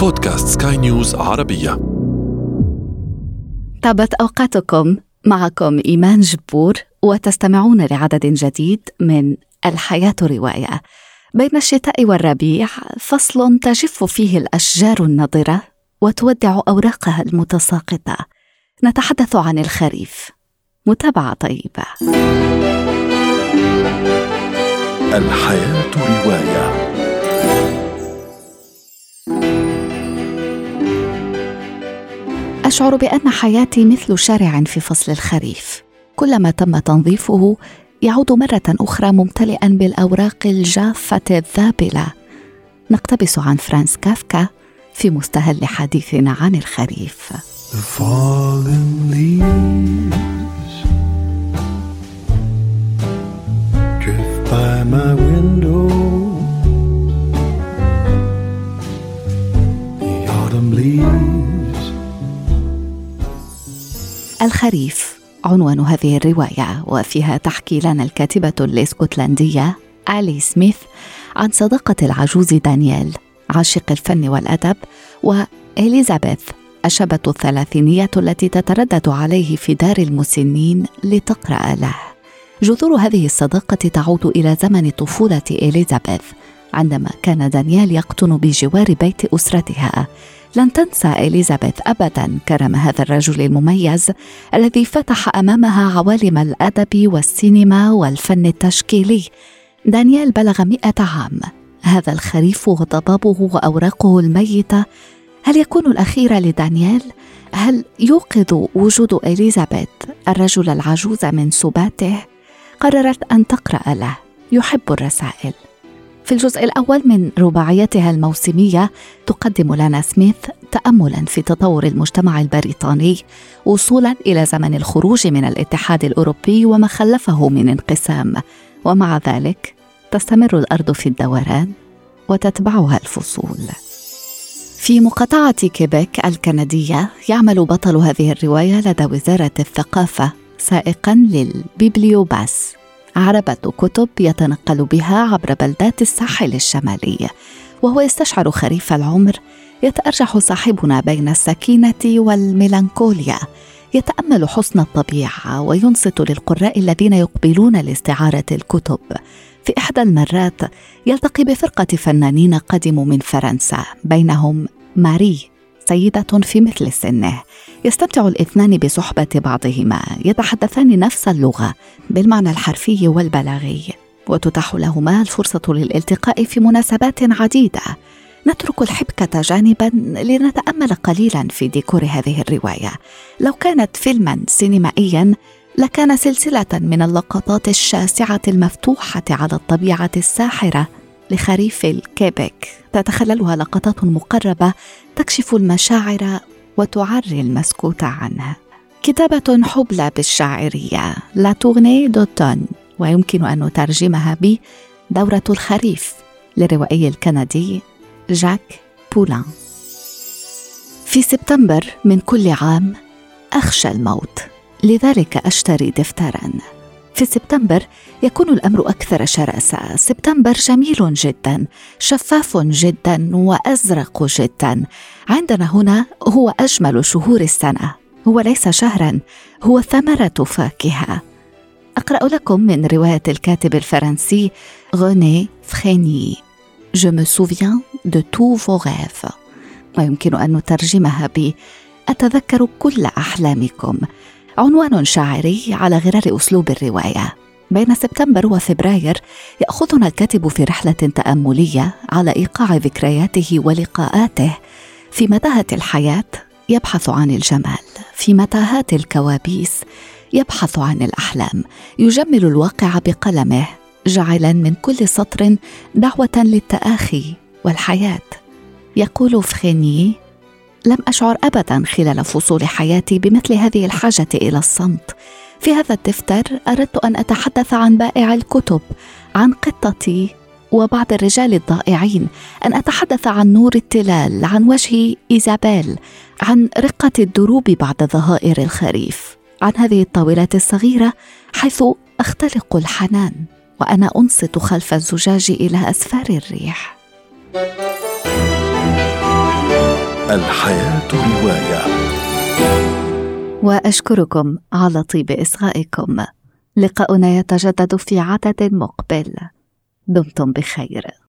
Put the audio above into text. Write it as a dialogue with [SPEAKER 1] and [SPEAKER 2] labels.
[SPEAKER 1] بودكاست سكاي نيوز عربية.
[SPEAKER 2] طابت أوقاتكم. معكم إيمان جبور وتستمعون لعدد جديد من الحياة رواية. بين الشتاء والربيع فصل تجف فيه الأشجار النضرة وتودع أوراقها المتساقطة. نتحدث عن الخريف. متابعة طيبة.
[SPEAKER 1] الحياة رواية.
[SPEAKER 2] أشعر بأن حياتي مثل شارع في فصل الخريف. كلما تم تنظيفه يعود مرة أخرى ممتلئا بالأوراق الجافة الذابلة. نقتبس عن فرانس كافكا في مستهل حديثنا عن الخريف.
[SPEAKER 3] The fallen leaves
[SPEAKER 2] الخريف. عنوان هذه الرواية وفيها تحكي لنا الكاتبة الإسكتلندية آلي سميث عن صداقة العجوز دانيال عاشق الفن والأدب وإليزابيث الشابة الثلاثينية التي تتردد عليه في دار المسنين لتقرأ له. جذور هذه الصداقة تعود إلى زمن طفولة إليزابيث عندما كان دانيال يقطن بجوار بيت أسرتها. لن تنسى إليزابيث أبدا كرم هذا الرجل المميز الذي فتح أمامها عوالم الأدب والسينما والفن التشكيلي. دانيال بلغ مئة عام. هذا الخريف وضبابه وأوراقه الميتة. هل يكون الأخير لدانيال؟ هل يوقظ وجود إليزابيث الرجل العجوز من سباته؟ قررت أن تقرأ له. يحب الرسائل. في الجزء الأول من رباعيتها الموسمية تقدم لنا سميث تأملا في تطور المجتمع البريطاني وصولا إلى زمن الخروج من الاتحاد الأوروبي وما خلفه من انقسام. ومع ذلك تستمر الأرض في الدوران وتتبعها الفصول. في مقاطعة كيبيك الكندية يعمل بطل هذه الرواية لدى وزارة الثقافة سائقا للبيبليوباس. عربة كتب يتنقل بها عبر بلدات الساحل الشمالي وهو يستشعر خريف العمر يتأرجح صاحبنا بين السكينة والميلانكوليا يتأمل حسن الطبيعة وينصت للقراء الذين يقبلون لاستعارة الكتب. في إحدى المرات يلتقي بفرقة فنانين قدموا من فرنسا بينهم ماري. سيدة في مثل سنه يستمتع الاثنان بصحبة بعضهما يتحدثان نفس اللغة بالمعنى الحرفي والبلاغي وتتاح لهما الفرصة للالتقاء في مناسبات عديدة. نترك الحبكة جانبا لنتأمل قليلا في ديكور هذه الرواية. لو كانت فيلما سينمائيا لكان سلسلة من اللقطات الشاسعة المفتوحة على الطبيعة الساحرة لخريف الكيبك. تتخللها لقطات مقربة تكشف المشاعر وتعري المسكوت عنها. كتابة حبلى بالشاعرية لا تورني دوتون ويمكن أن نترجمها ب دورة الخريف للروائي الكندي جاك بولان. في سبتمبر من كل عام أخشى الموت لذلك أشتري دفترا. في سبتمبر يكون الأمر أكثر شراسة. سبتمبر جميل جدا شفاف جدا وأزرق جدا. عندنا هنا هو أجمل شهور السنة. هو ليس شهرا هو ثمرة فاكهة. أقرأ لكم من رواية الكاتب الفرنسي غوني فريني Je me souviens de tous vos rêves. ويمكن أن نترجمها ب أتذكر كل أحلامكم. عنوان شاعري على غرار أسلوب الرواية. بين سبتمبر وفبراير يأخذنا الكاتب في رحلة تأملية على إيقاع ذكرياته ولقاءاته في متاهة الحياة يبحث عن الجمال في متاهات الكوابيس يبحث عن الأحلام يجمل الواقع بقلمه جعلا من كل سطر دعوة للتآخي والحياة. يقول فخيني لم أشعر ابدا خلال فصول حياتي بمثل هذه الحاجة إلى الصمت. في هذا الدفتر أردت أن أتحدث عن بائع الكتب عن قطتي وبعض الرجال الضائعين أن أتحدث عن نور التلال عن وجه إيزابيل عن رقة الدروب بعد ظهائر الخريف عن هذه الطاولات الصغيرة حيث أختلق الحنان وأنا أنصت خلف الزجاج إلى أسفار الريح. thank you
[SPEAKER 1] الحياة رواية.
[SPEAKER 2] وأشكركم على طيب إصغائكم. لقاؤنا يتجدد في عدد مقبل. دمتم بخير.